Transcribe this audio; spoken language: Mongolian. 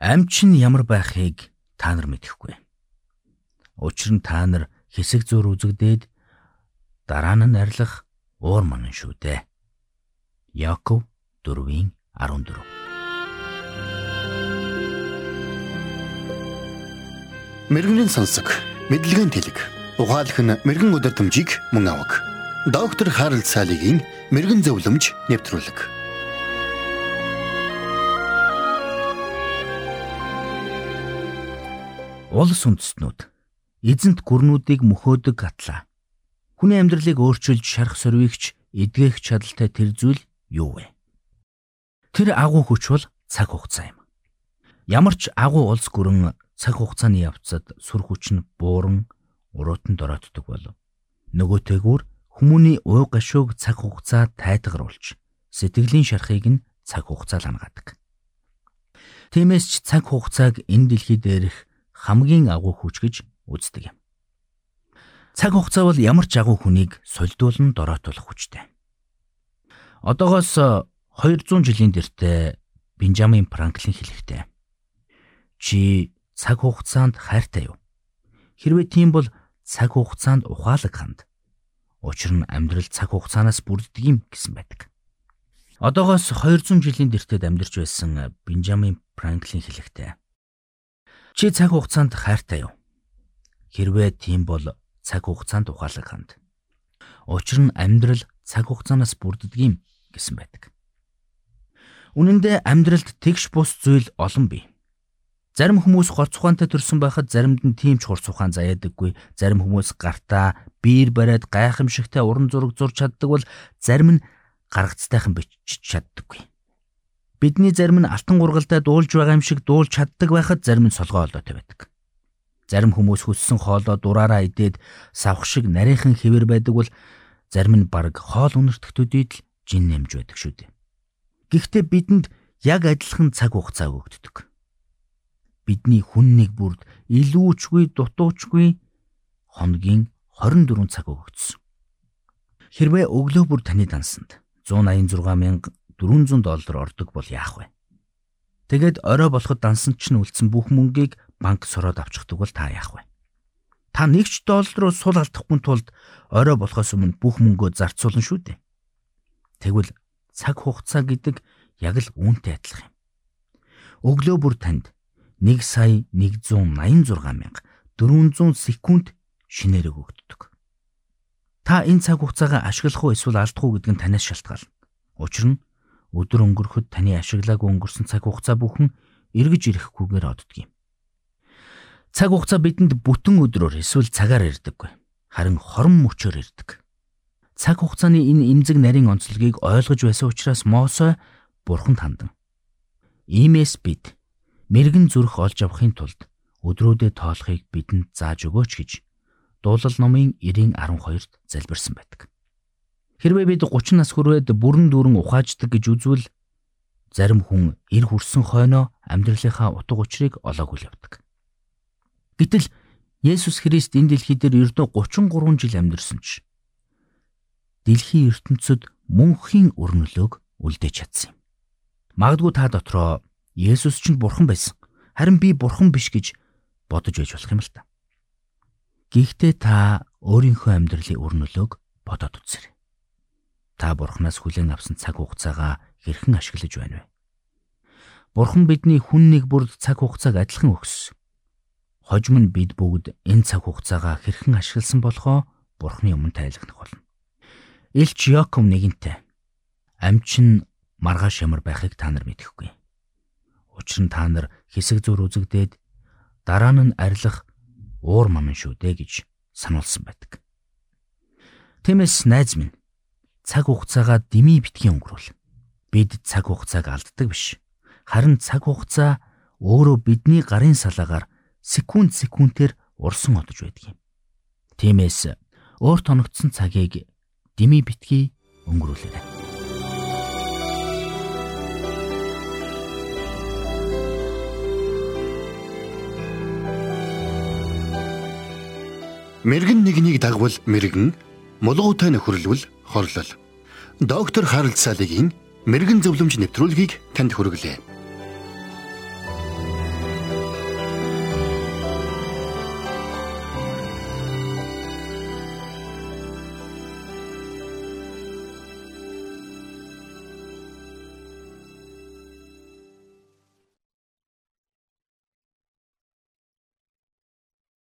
Амч нь ямар байхыг та нар мэдэхгүй. Учир нь та нар хэсэг зур үзэгдээд дараа нь арилах уур манан шүү дээ. Яков 4-ийн 14 Мэргэний сонсог, мэдлэгийн тэлэг. Ухаалх нь мэрэгэн өдөр төмжийг мөн авах. Доктор Харалт цаалогийн мэрэгэн зөвлөмж нэвтрүүлэг. Улс үндэстнүүд эзэнт гүрнүүдийг мөхөөдөг атлаа. Хүний амьдралыг өөрчилж шарах сорвигч эдгэх чадaltaй тэр зүйл юу вэ? Тэр агуу хүч бол цаг хугацаа юм. Ямар ч агуу улс гүрэн цаг хугацааны явцад сүр хүч нь бууран уруутан дороотдог болов. Нөгөөтэйгүр хүмүүний уу гашууг цаг хугацаа тайтгаруулж сэтгэлийн шарахыг нь цаг хугацаа л хангадаг. Тиймээс ч цаг хугацааг энэ дэлхий дээрх хамгийн агуу хүч гэж үздэг юм. Цаг хугацаа бол ямар ч агуу хүнийг сольдуулан дороотуулах хүчтэй. Одоогоос 200 жилийн дэртэ Бенджамин Франклин хэлэхдээ чи цаг хугацаанд хайртай юу? Хэрвээ тийм бол цаг хугацаанд ухаалаг ханд. Учир нь амьдрал цаг хугацаанаас бүрддэг юм гэсэн байдаг. Одоогоос 200 жилийн дэртэд амьдарч байсан Бенджамин Франклин хэлэхдээ Чи цаг хугацаанд хайртай юу? Хэрвээ тийм бол цаг хугацаанд ухаалаг ханд. Учир нь амьдрал цаг хугацаанаас бүрддэг юм гэсэн байдаг. Үнэн дээр амьдралд тэгш бус зүйл олон бий. Зарим хүмүүс горц ухаантай төрсэн байхад заримд нь тийм ч хурц ухаан заяадаггүй. Зарим хүмүүс гартаа биер бариад гайхамшигтай уран зураг зурж чаддаг бол зарим нь гаргацтайхан бичиж чаддаггүй. Бидний зарим нь алтан гургалдаа дуулж байгаа юм шиг дуулж чаддаг байхад зарим нь солгоо олоотой байдаг. Зарим хүмүүс хүссэн хоолоо дураараа идээд савх шиг нарийнхан хэвэр байдаг бол зарим нь баг хоол үнэртэх төдийд л жин нэмж байдаг шүү дээ. Гэхдээ бидэнд яг адилхан цаг хугацаа өгдөг. Бидний хүн нэг бүрд илүүчгүй дутуучгүй хоногийн 24 цаг өгөгдсөн. Хэрвээ өглөө бүр таны дансанд 186 мянга 400 доллар ордог бол яах вэ? Тэгээд орой болоход дансан чинь үлдсэн бүх мөнгийг банк сороод авчихдаг бол та яах вэ? Та нэгч доллараар сул алдахгүй тулд орой болохоос өмнө бүх мөнгөө зарцуулна шүү дээ. Тэгвэл цаг хугацаа гэдэг яг л үүнтэй адилхан юм. Өглөө бүр танд 1 сая 186 мянга 400 секунд шинээр өгөгддөг. Та энэ цаг хугацаагаа ашиглах уу эсвэл алдах уу гэдэг нь танаас шалтгаална. Учир нь Өдөр өнгөрөхөд таны ашиглаагүй өнгөрсөн цаг хугацаа бүхэн эргэж ирэхгүйгээр оддөг юм. Цаг хугацаа бидэнд бүтэн өдрөөр эсвэл цагаар ирдэггүй. Харин хорон мөчөөр ирдэг. Цаг хугацааны энэ эмзэг нарийн онцлогийг ойлгож байсан учраас Мосой бурханд хандан. Иймээс бид мэрэгэн зүрх олж авахын тулд өдрүүдэд тоолохыг бидэнд зааж өгөөч гэж дуулал номын 90:12-д залбирсан байдаг. Хэрвээ бид 30 нас хүрээд бүрэн дүүрэн ухааждаг гэж үзвэл зарим хүн эр хүрсэн хойноо амьдралынхаа утга учирыг олоогүй л явдаг. Гэтэл Есүс Христ энэ дэлхий дээр ердөө 33 жил амьдарсан ч дэлхийн ертөнцид мөнхийн өрнөлөөг үлдээж чадсан юм. Магадгүй та дотроо Есүс ч бурхан байсан. Харин би бурхан биш гэж бодож байж болох юм л та. Гэхдээ та өөрийнхөө амьдралын өрнөлөөг бодоод үзээрэй та бурхнаас хүлээн авсан цаг хугацаагаа хэрхэн ашиглаж байна вэ? Бурхан бидний хүн нэг бүрд цаг хугацааг адилхан өгсөн. Хожим нь бид бүгд энэ цаг хугацаагаа хэрхэн ашигласан болохоо Бурхны өмнө тайлгнах болно. Илч Яков нэгэнтээ амч нь маргааш ямар байхыг та нар мэдэхгүй. Учир нь та нар хэсэг зур үзэгдээд дараа нь арилах уур манан шүү дээ гэж сануулсан байдаг. Тиймээс найз минь цаг хугацаагаа дими битгий өнгөрүүл. Бид цаг хугацааг алддаг биш. Харин цаг хугацаа өөрөө бидний гарын салаагаар секунд секундээр урсан одож байдаг юм. Тиймээс өөрт оногдсон цагийг дими битгий өнгөрүүлээрэй. Мэргэн нэгнийг дагвал мэргэн, мулгуутай нөхөрлөл хорлол. Доктор Харалт цаалогийн мэрэгэн зөвлөмж нэвтрүүлгийг танд хүргэлээ.